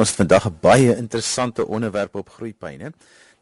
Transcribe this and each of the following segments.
Ons vandag 'n baie interessante onderwerp op groeipyne.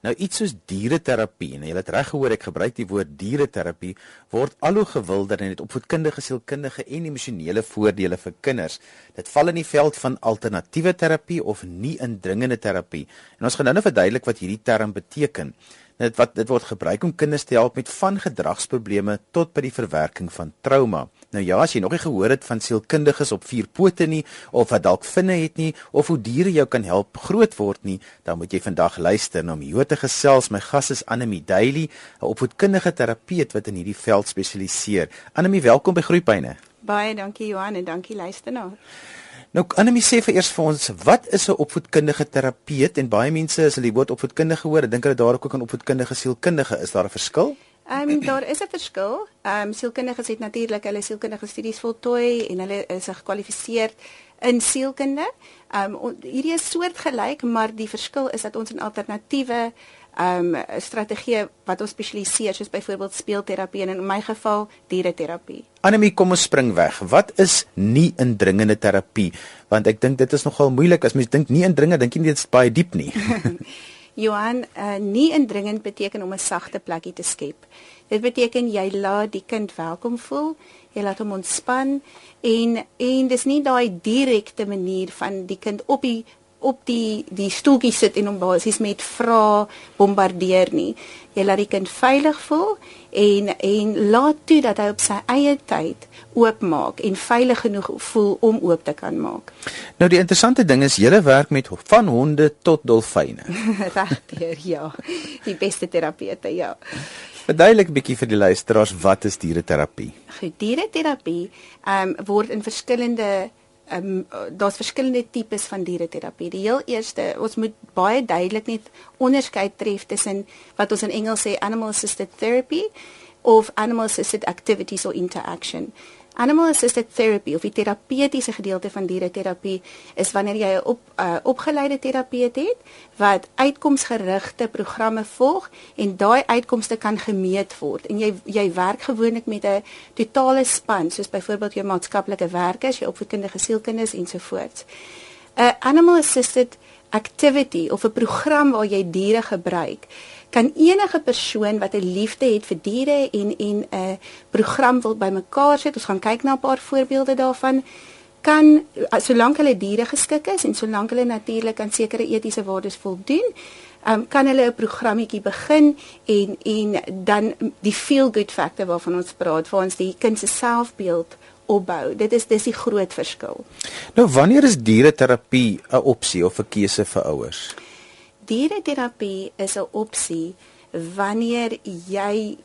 Nou iets soos diereterapie, en jy het reg gehoor ek gebruik die woord diereterapie, word al hoe gewilder en het opvoedkundige, sielkundige en emosionele voordele vir kinders. Dit val in die veld van alternatiewe terapie of nie indringende terapie. En ons gaan nou-nou verduidelik wat hierdie term beteken dit wat dit word gebruik om kinders te help met van gedragsprobleme tot by die verwerking van trauma. Nou ja, as jy nog nie gehoor het van sielkundiges op vier pote nie of wat dalk vinne het nie of hoe diere jou kan help groot word nie, dan moet jy vandag luister na my te gesels. My gas is Anemie Daily, 'n opvoedkundige terapeut wat in hierdie veld spesialiseer. Anemie, welkom by Groepyne. Baie dankie Johan en dankie luisteraar. Nou Annelie sê vir eers vir ons, wat is 'n opvoedkundige terapeut en baie mense as hulle die woord opvoedkundige hoor, dink hulle daar ook aan opvoedkundige sielkundige. Is daar 'n verskil? Ehm um, daar is 'n verskil. Ehm um, sielkundiges het natuurlik hulle sielkundige studies voltooi en hulle is gekwalifiseer in sielkunde. Ehm um, hierdie is soortgelyk, maar die verskil is dat ons 'n alternatiewe ehm um, strategie wat ons spesialiseer soos byvoorbeeld speelterapie en in my geval diereterapie. Anemie, kom ons spring weg. Wat is nie indringende terapie? Want ek dink dit is nogal moeilik as mens dink nie indringend, dink jy dit is baie diep nie. Johan, uh, nie indringend beteken om 'n sagte plekkie te skep. Dit beteken jy laat die kind welkom voel, jy laat hom ontspan en en dis nie daai direkte manier van die kind op die op die die stoeltjie sit en hom basies met vrae bombardeer nie. Jy laat die kind veilig voel en en laat toe dat hy op sy eie tyd oopmaak en veilig genoeg voel om oop te kan maak. Nou die interessante ding is julle werk met van honde tot dolfyne. Regtig ja. Die beste terapeute ja. Verduidelik 'n bietjie vir die luisteraars wat is diereterapie? Diereterapie ehm um, word in verskillende um, daar's verskillende tipes van diereterapie. Die heel eerste, ons moet baie duidelik net onderskei tref tussen wat ons in Engels sê animal assisted therapy of animal assisted activities or interaction. Animal assisted therapy of die terapeutiese gedeelte van diereterapie is wanneer jy 'n op, uh, opgeleide terapeut het wat uitkomsgerigte programme volg en daai uitkomste kan gemeet word en jy jy werk gewoonlik met 'n totale span soos byvoorbeeld jou maatskaplike werkers, jou opvoedkundige sielkinders ensovoorts. 'n Animal assisted activity of 'n program waar jy diere gebruik kan enige persoon wat 'n liefde het vir diere en en 'n program wil bymekaar sit. Ons gaan kyk na 'n paar voorbeelde daarvan. Kan solank hulle diere geskik is en solank hulle natuurlik aan sekere etiese waardes voldoen, um, kan hulle 'n programmetjie begin en en dan die feel good factor waarvan ons praat, waar ons die kind se selfbeeld opbou. Dit is dis die groot verskil. Nou wanneer is diereterapie 'n opsie of 'n keuse vir ouers? Diereterapie is 'n opsie wanneer jy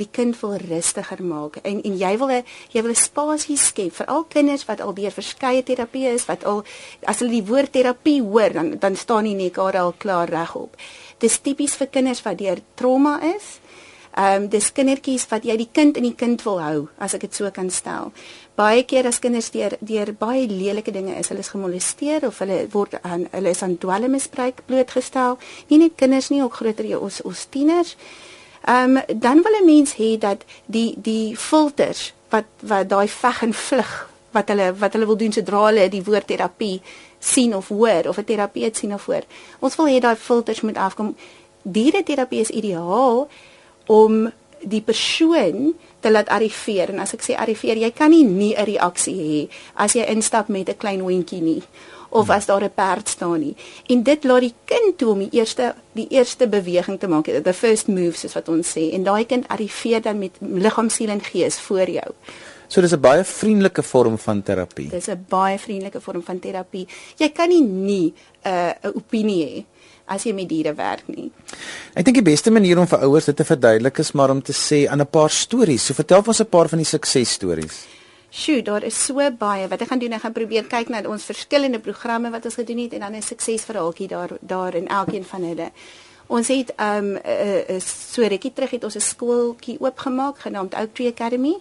die kind wil rustiger maak en en jy wil 'n jy wil 'n spasie skep vir al kinders wat al deur verskeie terapieë is wat al as hulle die woord terapie hoor dan dan staan die nek al klaar regop. Dis tipies vir kinders wat deur trauma is. Ehm um, dis kindertjies wat jy die kind in die kind wil hou, as ek dit so kan stel. Baie keer as kinders deur deur baie lelike dinge is, hulle is gemolesteer of hulle word aan hulle is aan dwelmmisbruik blootgestel. Nie net kinders nie, ook groter ons ons tieners. Ehm um, dan wil 'n mens hê dat die die filters wat wat daai veg en vlug wat hulle wat hulle wil doen sodra hulle die woord terapie sien of hoor of 'n terapeut sien of hoor. Ons wil hê daai filters moet afkom. Diereterapie is ideaal om die persoon te laat arriveer. En as ek sê arriveer jy kan nie nie 'n reaksie hê as jy instap met 'n klein hondjie nie of as daar 'n perd staan nie. En dit laat die kind toe om die eerste die eerste beweging te maak the first move soos wat ons sê. En daai kind arriveer dan met liggaam siel en gees voor jou. So dis 'n baie vriendelike vorm van terapie. Dis 'n baie vriendelike vorm van terapie. Jy kan nie nie 'n uh, 'n opinie hê as jy met diere werk nie. Ek dink die beste manier om vir ouers dit te verduidelik is maar om te sê aan 'n paar stories. So vertel ons 'n paar van die suksesstories. Sjoe, daar is so baie wat ek gaan doen. Ek gaan probeer kyk na ons verskillende programme wat ons gedoen het en dan 'n suksesverhaaltjie daar daar in elkeen van hulle. Ons het um 'n uh, uh, so rukkie terug het ons 'n skooltjie oopgemaak genaamd Oak Tree Academy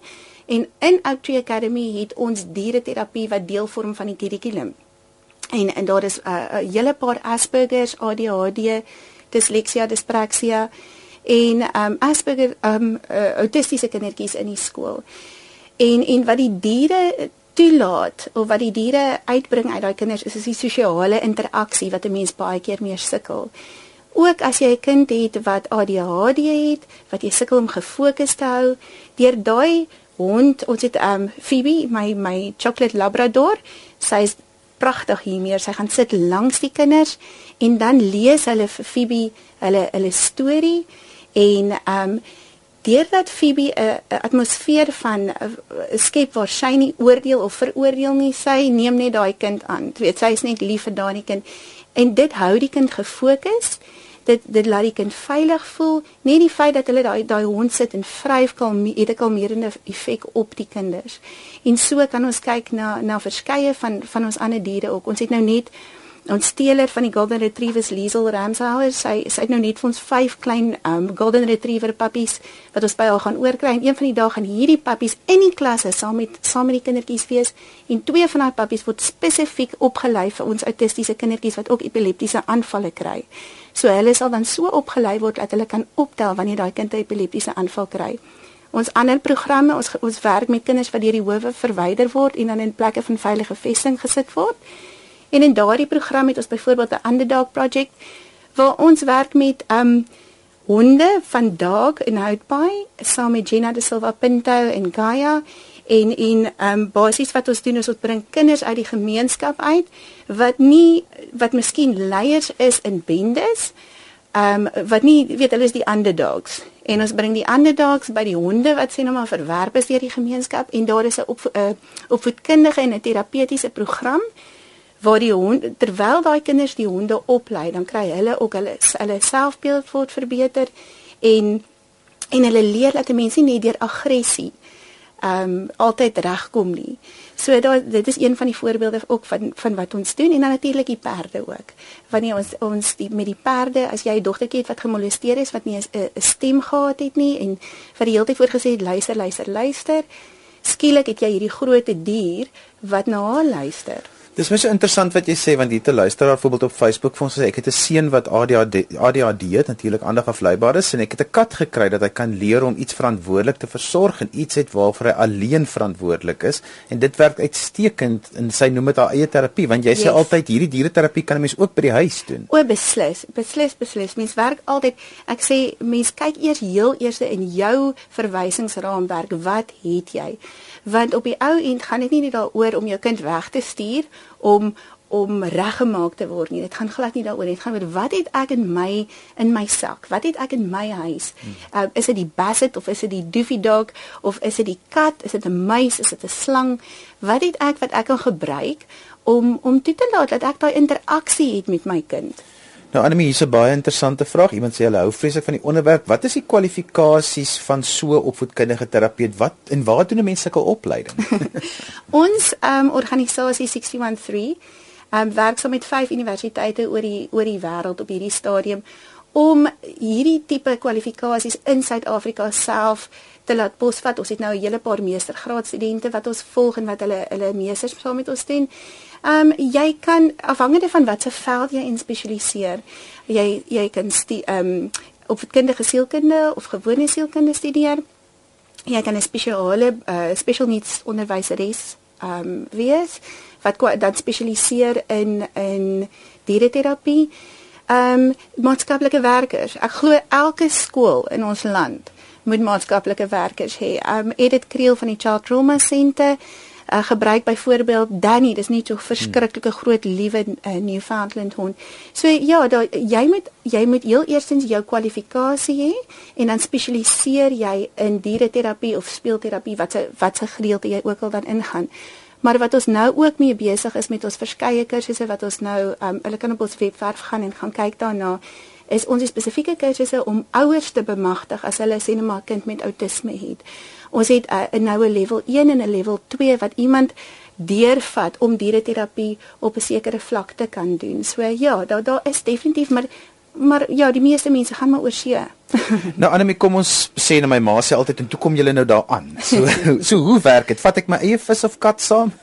en in Oak Tree Academy het ons diereterapie wat deel vorm van die kurrikulum en en daar is 'n uh, uh, hele paar Asperger's, ADHD, disleksia, dispraksia en um Asperger um uh, autistiese kindertjies in die skool. En en wat die diere toelaat of wat die diere uitbring uit daai kinders is is die sosiale interaksie wat 'n mens baie keer mee sukkel. Ook as jy 'n kind het wat ADHD het, wat jy sukkel om gefokus te hou, deur daai hond, ons het um Phoebe, my my chocolate labrador, sy's pragtig hiermee. Sy gaan sit langs die kinders en dan lees hulle vir Phoebe hulle hulle storie en um deurdat Phoebe 'n atmosfeer van 'n skep waar sy nie oordeel of veroordeel nie, sy neem net daai kind aan. Jy weet, sy is net lief vir daai kind en dit hou die kind gefokus. Dit dit laat die kind veilig voel. Nie die feit dat hulle daai daai hond sit en vryf kalm het 'n kalmerende effek op die kinders. En so kan ons kyk na na verskeie van van ons ander diere ook. Ons het nou net ons steeler van die golden retrievers Liesel Ramshauer sy sy het nou net vir ons vyf klein um, golden retriever puppies wat ons by haar gaan oorkry en een van die dae gaan hierdie puppies in die klasse saam met saam met die kindertjies wees en twee van daai puppies word spesifiek opgelei vir ons autistiese kindertjies wat ook epileptiese aanvalle kry. So hulle sal dan so opgelei word dat hulle kan optel wanneer daai kind 'n epileptiese aanval kry. Ons ander programme, ons ons werk met kinders wat deur die howe verwyder word en dan in plekke van veilige vesting gesit word. En in daardie program het ons byvoorbeeld 'n underdog project waar ons werk met um honde van Dog in Houtbaai saam met Gina de Silva Pinto en Gaia. En en um basies wat ons doen is ons bring kinders uit die gemeenskap uit wat nie wat miskien leiers is in bendes um wat nie weet hulle is die underdogs en ons bring die underdogs by die honde wat sê nou maar verwerp is deur die gemeenskap en daar is 'n op, uh, opvoedkundige en 'n terapeutiese program waar die hond terwyl daai kinders die honde oplei, dan kry hulle ook hulle hulle selfbeeld word verbeter en en hulle leer dat mense nie deur aggressie ehm um, altyd regkom nie. So daar dit is een van die voorbeelde ook van van wat ons doen en dan natuurlik die perde ook. Wanneer ons ons die met die perde, as jy 'n dogtertjie het wat gemolesteer is wat nie 'n stem gehad het nie en vir die hele tyd voorgesê het luister, luister, luister, skielik het jy hierdie groot dier wat na haar luister. Dis baie interessant wat jy sê want hier te luister daar byvoorbeeld op Facebook vir ons sê ek het 'n seun wat ADHD ADHD het natuurlik aandag afleibaar is en ek het 'n kat gekry dat hy kan leer om iets verantwoordelik te versorg en iets het waarvoor hy alleen verantwoordelik is en dit werk uitstekend en sy noem dit haar eie terapie want jy yes. sê altyd hierdie diereterapie kan 'n mens ook by die huis doen. O beslis, beslis beslis. Mens werk altyd ek sê mens kyk eers heel eers in jou verwysingsraamwerk wat het jy? Want op die ou end gaan dit nie net daaroor om jou kind weg te stuur om om reggemaak te word nie. Dit gaan glad nie daaroor nie. Dit gaan oor wat het ek in my in my sak? Wat het ek in my huis? Hmm. Uh, is dit die basset of is dit die doofy dog of is dit die kat? Is dit 'n muis? Is dit 'n slang? Wat het ek wat ek kan gebruik om om toe te laat dat ek daai interaksie het met my kind? Nou Annelie, hier's 'n baie interessante vraag. Iemand sê hulle hou vreeslik van die onderwerp. Wat is die kwalifikasies van so 'n opvoedkundige terapeut? Wat en waar doen mense sulke opleiding? Ons um, organisasie 613 um, werk saam met vyf universiteite oor die oor die wêreld op hierdie stadium om hierdie tipe kwalifikasies in Suid-Afrika self te laat posvat. Ons het nou 'n hele paar meestergraadstudente wat ons volg en wat hulle hulle meesters saam met ons doen. Ehm um, jy kan afhangende van watter veld jy in spesialiseer. Jy jy kan ehm um, op kinderlike sielkunde of gewone sielkunde studeer. Jy kan 'n spesiale uh, special needs onderwyseres ehm um, wees wat dan spesialiseer in in diereterapie. Ehm um, maatskaplike werkers. Ek glo elke skool in ons land moet maatskaplike werkers hê. Ehm um, Edith Kriel van die Child Trauma Centre uh, gebruik byvoorbeeld Danny, dis nie so verskriklike groot liewe uh, Newfoundland hond. So ja, da, jy moet jy moet heel eerstens jou kwalifikasie hê en dan spesialiseer jy in diereterapie of speelterapie wat se wat se gedeelte jy ook al dan ingaan. Maar wat ons nou ook mee besig is met ons verskeie kursusse wat ons nou um, hulle kan op ons webwerf gaan en gaan kyk daarna is ons spesifieke kursusse om ouers te bemagtig as hulle sê net maar 'n kind met outisme het. Ons het uh, 'n noue level 1 en 'n level 2 wat iemand deurvat om diereterapie op 'n sekere vlak te kan doen. So ja, daar daar is definitief maar maar ja, die meeste mense gaan maar oor see. nou Annelie, kom ons sê na my ma sê altyd en toe kom julle nou daaraan. So so hoe werk dit? Vat ek my eie vis of kat saam?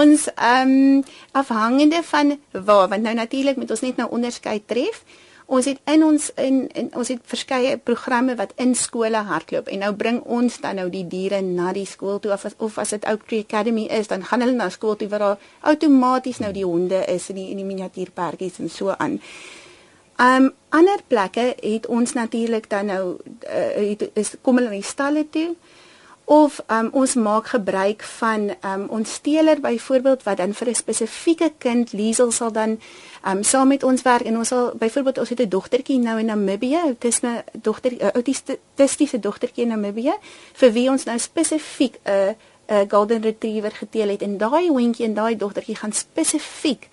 ons ehm um, afhangende van waar want nou natuurlik met ons net nou onderskeid tref Ons het in ons in, in ons het verskeie programme wat in skole hardloop en nou bring ons dan nou die diere na die skool toe of as, of as dit Oak Tree Academy is, dan gaan hulle na skool toe waar daar outomaties nou die honde is in die in die miniatuurperkies en so aan. Um ander plekke het ons natuurlik dan nou uh, het, is kom hulle na die stalle toe of um, ons maak gebruik van um, ons steeler byvoorbeeld wat dan vir 'n spesifieke kind Liesel sal dan um, saam met ons werk. En ons sal byvoorbeeld ons het 'n dogtertjie nou in Namibië. Dis 'n dogter autistiese dogtertjie in Namibië vir wie ons nou spesifiek 'n 'n golden retriever geteel het. En daai hondjie en daai dogtertjie gaan spesifiek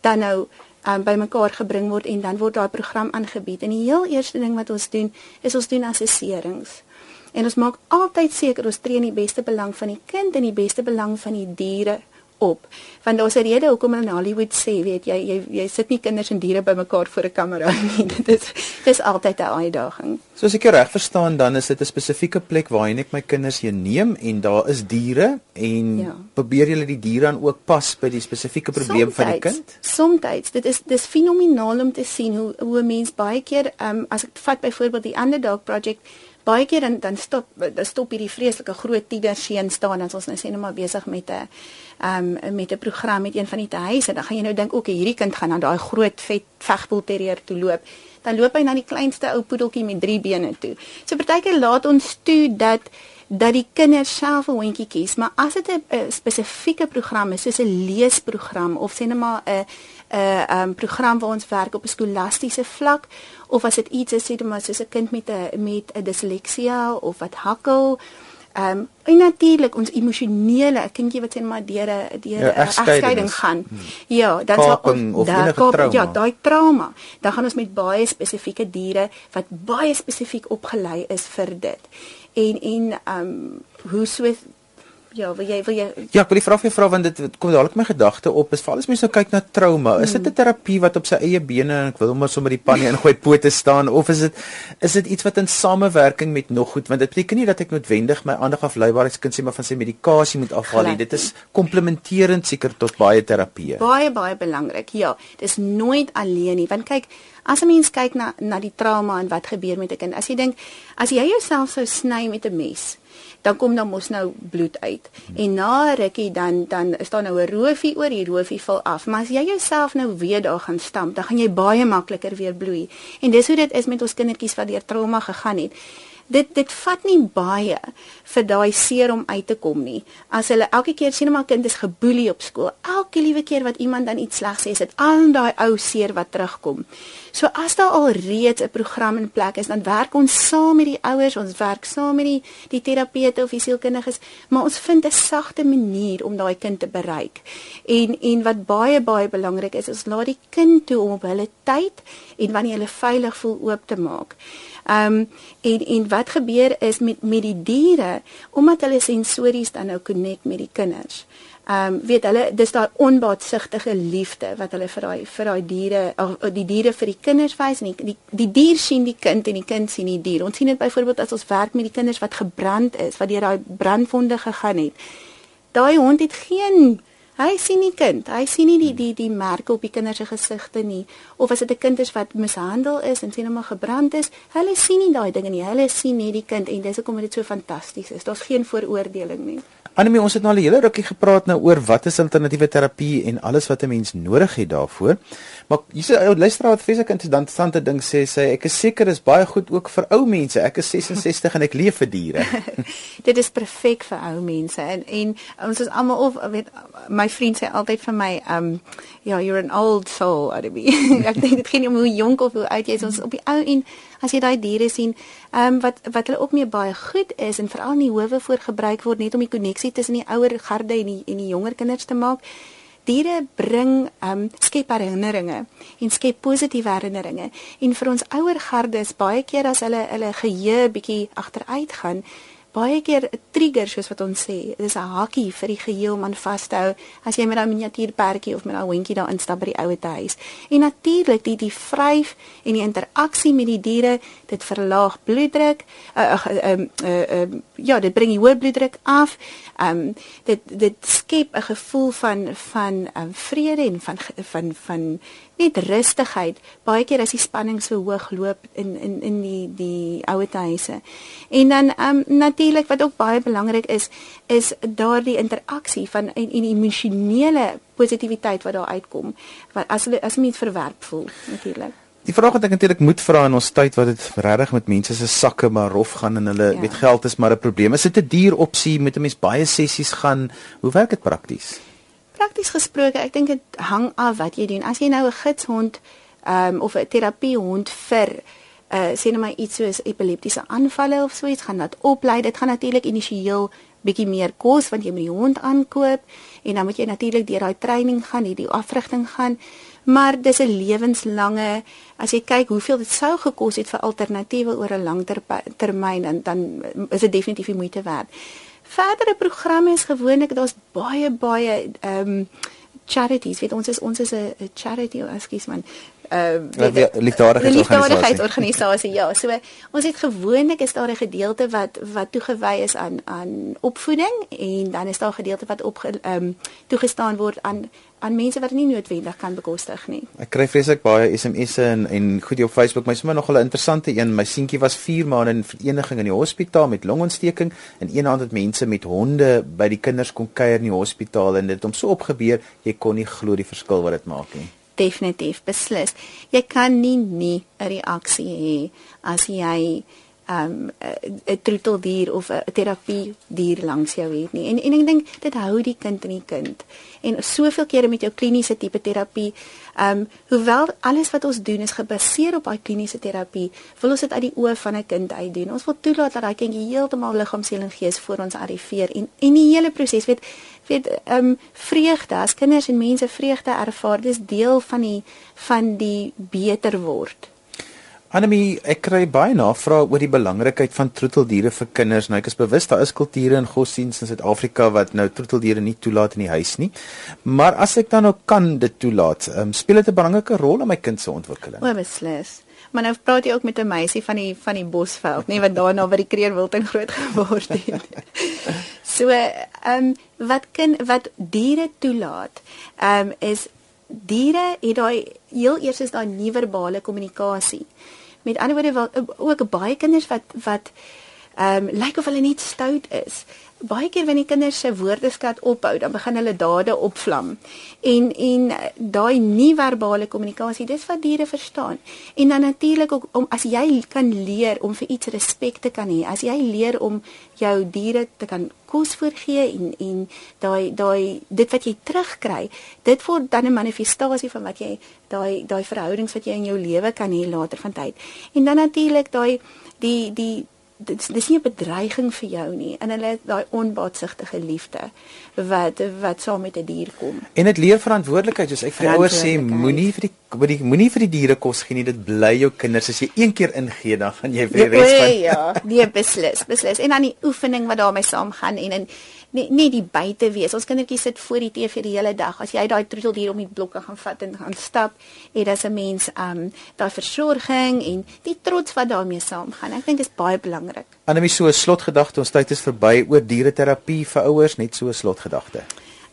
dan nou um, bymekaar gebring word en dan word daai program aangebied. En die heel eerste ding wat ons doen is ons doen assesserings En ons maak altyd seker ons tree in die beste belang van die kind en die beste belang van die diere op. Want daar's 'n rede hoekom hulle in Hollywood sê, weet jy, jy jy sit nie kinders en diere bymekaar voor 'n kamera nie. Dit is dis altyd 'n uitdaging. So as ek jou reg verstaan, dan is dit 'n spesifieke plek waarheen ek my kinders heen neem en daar is diere en ja. probeer julle die diere dan ook pas by die spesifieke probleem sometids, van die kind? Soms dit is dis fenomenaal om te sien hoe hoe mense baie keer, um, as ek vat byvoorbeeld die Underdog project baie keer dan dan stop dan stop hierdie vreeslike groot tienerseun staan as ons nou sê net maar besig met 'n ehm um, met 'n program met een van die huise dan gaan jy nou dink ook hierdie kind gaan na daai groot vet vegpoel terrier toe loop. Dan loop hy na die kleinste ou poedeltjie met drie bene toe. So partykeer laat ons toe dat dat die kinders self 'n hondjie kies maar as dit 'n spesifieke program is soos 'n leesprogram of sê net maar 'n 'n um, program waar ons werk op 'n skolastiese vlak of as dit iets is sê dit maar soos 'n kind met 'n met 'n disleksia of wat hakkel Ehm um, en natuurlik ons emosionele, 'n kindjie wat sê maar deur 'n deur 'n ja, egskeiding gaan. Hmm. Ja, dan sal ons daar kom ja, daai trauma. Dan gaan ons met baie spesifieke diere wat baie spesifiek opgelei is vir dit. En en ehm um, hoe so Ja, wil jy wil jy Ja, ek wil vra vir vra want dit kom dadelik my gedagte op. Is veral as mens nou kyk na trauma, is dit 'n hmm. terapie wat op sy eie bene en ek wil hom maar sommer die panne ingooi pote staan of is dit is dit iets wat in samewerking met nog goed want dit beteken nie dat ek noodwendig my aandag afleibaarheidskind sê maar van sy medikasie moet afhaal nie. Dit is komplementerend seker tot baie terapieë. Baie baie belangrik. Ja, dis nooit alleen nie want kyk As 'n mens kyk na na die trauma en wat gebeur met 'n kind, as jy dink as jy jouself sou sny met 'n mes, dan kom dan mos nou bloed uit. En na rukkie dan dan is daar nou 'n roofie oor, die roofie val af. Maar as jy jouself nou weer daar gaan stamp, dan gaan jy baie makliker weer bloei. En dis hoe dit is met ons kindertjies wat deur trauma gegaan het dit dit vat nie baie vir daai seer om uit te kom nie. As hulle elke keer sien maar kind is geboelie op skool, elke liewe keer wat iemand dan iets sleg sê, is dit al daai ou seer wat terugkom. So as daar al reeds 'n program in plek is, dan werk ons saam met die ouers, ons werk saam met die die terapeute of die sielkundiges, maar ons vind 'n sagte manier om daai kind te bereik. En en wat baie baie belangrik is, is laat die kind toe om op hulle tyd en wanneer hulle veilig voel oop te maak. Ehm um, en en wat gebeur is met met die diere omdat hulle sensories dan nou connect met die kinders. Ehm um, weet hulle dis daai onbaatsigtige liefde wat hulle vir daai vir daai diere of die diere vir die kinders wys en die, die die dier sien die kind en die kind sien die dier. Ons sien dit byvoorbeeld as ons werk met die kinders wat gebrand is, wat deur daai brandwonde gegaan het. Daai hond het geen Hy sien nie kind, hy sien nie die die die merke op die kinders se gesigte nie of as dit 'n kind is wat mishandel is en sien hom gebrand is, hulle sien nie daai dinge nie. Hulle sien net die kind en dis hoekom dit so fantasties is. Daar's geen vooroordeling nie. Anemie, ons het nou al 'n hele rukkie gepraat nou oor wat is alternatiewe terapie en alles wat 'n mens nodig het daarvoor. Maar hier's 'n ou luisteraar wat vreeslik interessante ding sê, sê ek is seker is baie goed ook vir ou mense. Ek is 66 en ek leef vir diere. Dit is perfek vir ou mense en en ons is almal of weet my vriend sê altyd vir my, um ja, you're an old soul, Anemie. ek dink dit gaan nie om hoe jonk of hoe oud jy is, ons op die ou en as jy daai diere sien, um, wat wat hulle ook mee baie goed is en veral in die howe voor gebruik word net om die koneksie tussen die ouer garde en die en die jonger kinders te maak. Diere bring ehm um, skep herinneringe en skep positiewe herinneringe. En vir ons ouer garde is baie keer as hulle hulle geheue bietjie agteruit gaan, baie keer 'n trigger soos wat ons sê. Dit is 'n hakkie vir die geheel om aan vas te hou as jy met daai miniatuurperdjie of met daai hondjie daar instap by die ouete huis. En natuurlik die die vryf en die interaksie met die diere, dit verlaag bloeddruk. Uh, uh, uh, uh, uh, ja, dit bring die hoë bloeddruk af. Um dit dit skep 'n gevoel van van um, vrede en van van van net rustigheid. Baie keer as die spanning so hoog loop in in in die die ouete huise. En dan um natuurlik wat ook baie belangrik is, is daardie interaksie van en, en emosionele positiwiteit wat daar uitkom. Wat as hulle as mens verwerp voel natuurlik. Die vraag wat ek natuurlik moet vra in ons tyd wat dit regtig met mense se sakke maar rof gaan en hulle ja. met geld is maar 'n probleem. Is dit 'n duur opsie met 'n mens baie sessies gaan? Hoe werk dit prakties? Prakties gesproke, ek dink dit hang af wat jy doen. As jy nou 'n gidshond um, of 'n terapiehond vir uh sê net maar iets soos epileptiese aanvalle of so iets gaan dit oplei. Dit gaan natuurlik initieel bietjie meer kos want jy moet die hond aankoop en dan moet jy natuurlik deur daai training gaan, hierdie afrigting gaan. Maar dis 'n lewenslange as jy kyk hoeveel dit sou gekos het vir alternatiewe oor 'n langer termyn dan dan is dit definitief die moeite werd verdere programme is gewoonlik daar's baie baie ehm um, charities. Weet ons is ons is 'n charity ekskuus man. Ehm uh, liefdadigheidsorganisasie. ja so ons het gewoonlik is daar 'n gedeelte wat wat toegewy is aan aan opvoeding en dan is daar 'n gedeelte wat op ehm um, toegestaan word aan aan mense wat nie noodwendig kan bekostig nie. Ek kry vreeslik baie SMS'e en en goed op Facebook, my sommer nog 'n interessante een. My seentjie was 4 maande in vereniging in die hospitaal met longontsteking en een aand het mense met honde by die kinders kom kuier in die hospitaal en dit het hom so opgebeur, jy kon nie glo die verskil wat dit maak nie. Definitief, beslis. Jy kan nie nie 'n reaksie hê as jy um 'n troeteldier of 'n terapie dier langs jou het nie. En en ek dink dit hou die kind in die kind. En soveel kere met jou kliniese tipe terapie, um hoewel alles wat ons doen is gebaseer op daai kliniese terapie, wil ons dit uit die oë van 'n kind uit doen. Ons wil toelaat dat daai kindjie heeltemal liggaam, siel en gees voor ons arriveer en en die hele proses weet weet um vreugde as kinders en mense vreugde ervaar, dis deel van die van die beter word. Anemie, ek kry baie navrae oor die belangrikheid van troeteldiere vir kinders. Nou ek is bewus daar is kulture en godsdienste in Suid-Afrika wat nou troeteldiere nie toelaat in die huis nie. Maar as ek dan nou kan dit toelaat, um, speel dit 'n belangrike rol in my kind se ontwikkeling. O, beslis. Maar nou praat jy ook met 'n meisie van die van die Bosveld, nie wat daarna by die Kreerwilten groot geword het. so, ehm um, wat kind wat diere toelaat, ehm um, is diere het daai heel eers is daai nie-verbale kommunikasie. Met ander woorde wel ook baie kinders wat wat ehm um, lyk of hulle net stout is. Baie keer wanneer die kinders se woordeskat ophou, dan begin hulle dade opvlam. En en daai nie-verbale kommunikasie, dis wat diere verstaan. En dan natuurlik ook om as jy kan leer om vir iets respek te kan hê, as jy leer om jou diere te kan kos voorgee en en daai daai dit wat jy terugkry, dit word dan 'n manifestasie van wat jy daai daai verhoudings wat jy in jou lewe kan hê later van tyd. En dan natuurlik daai die die dit dis nie 'n bedreiging vir jou nie en hulle daai onbaatsigtige liefde wat wat saam met 'n die dier kom. En dit leer verantwoordelikheid. Soos ek vir ouers sê, moenie vir die die moenie vir die diere kos gee nie. Dit bly jou kinders. As jy een keer ingee, dan gaan jy vir die res van Ja, nee beslis, beslis. En dan die oefening wat daarmee saamgaan en en nie nie die buite wees. Ons kindertjies sit voor die TV die hele dag. As jy daai troeteldier om die blokke gaan vat en gaan stap, het as 'n mens um daai versorging en die trots wat daarmee saamgaan. Ek dink dit is baie belangrik. Anemie so 'n slotgedagte. Ons tyd is verby oor diereterapie vir ouers, net so 'n slotgedagte.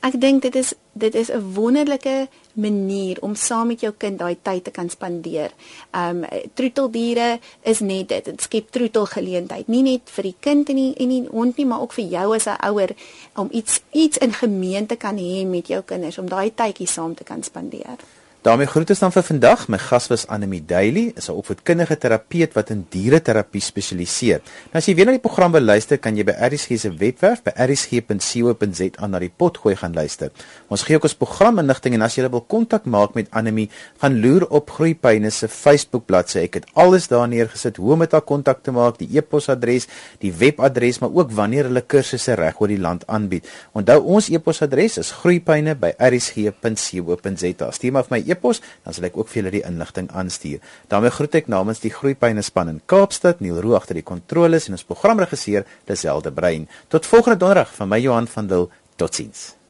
Ek dink dit is dit is 'n wonderlike manier om saam met jou kind daai tyd te kan spandeer. Um troeteldiere is net dit. Dit skep troetelgeleentheid, nie net vir die kind en die en die hond nie, maar ook vir jou as 'n ouer om iets iets in gemeente kan hê met jou kinders om daai tydjie saam te kan spandeer. Daarmee groet ons dan vir vandag. My gas was Anemie Daily, is 'n opvoedkundige terapeut wat in diereterapie spesialiseer. Nou as jy weer na die program wil luister, kan jy by RSG se webwerf by rsg.co.za na die potgooi gaan luister. Ons gee ook ons programinligting en as jy wil kontak maak met Anemie, gaan loer op Groeipyne se Facebook bladsy. Ek het alles daar neergesit hoe om met haar kontak te maak, die e-posadres, die webadres, maar ook wanneer hulle kursusse reg oor die land aanbied. Onthou ons e-posadres is groeipyne@rsg.co.za. Stuur maar vir my e-pos, dan sal ek ook vir julle die inligting aanstuur. daarmee groet ek namens die Groepyne span in Kaapstad, Neil Roo agter die kontroles en ons programregisseur Liselde Brein. Tot volgende donderdag van my Johan van Dil. Totsiens.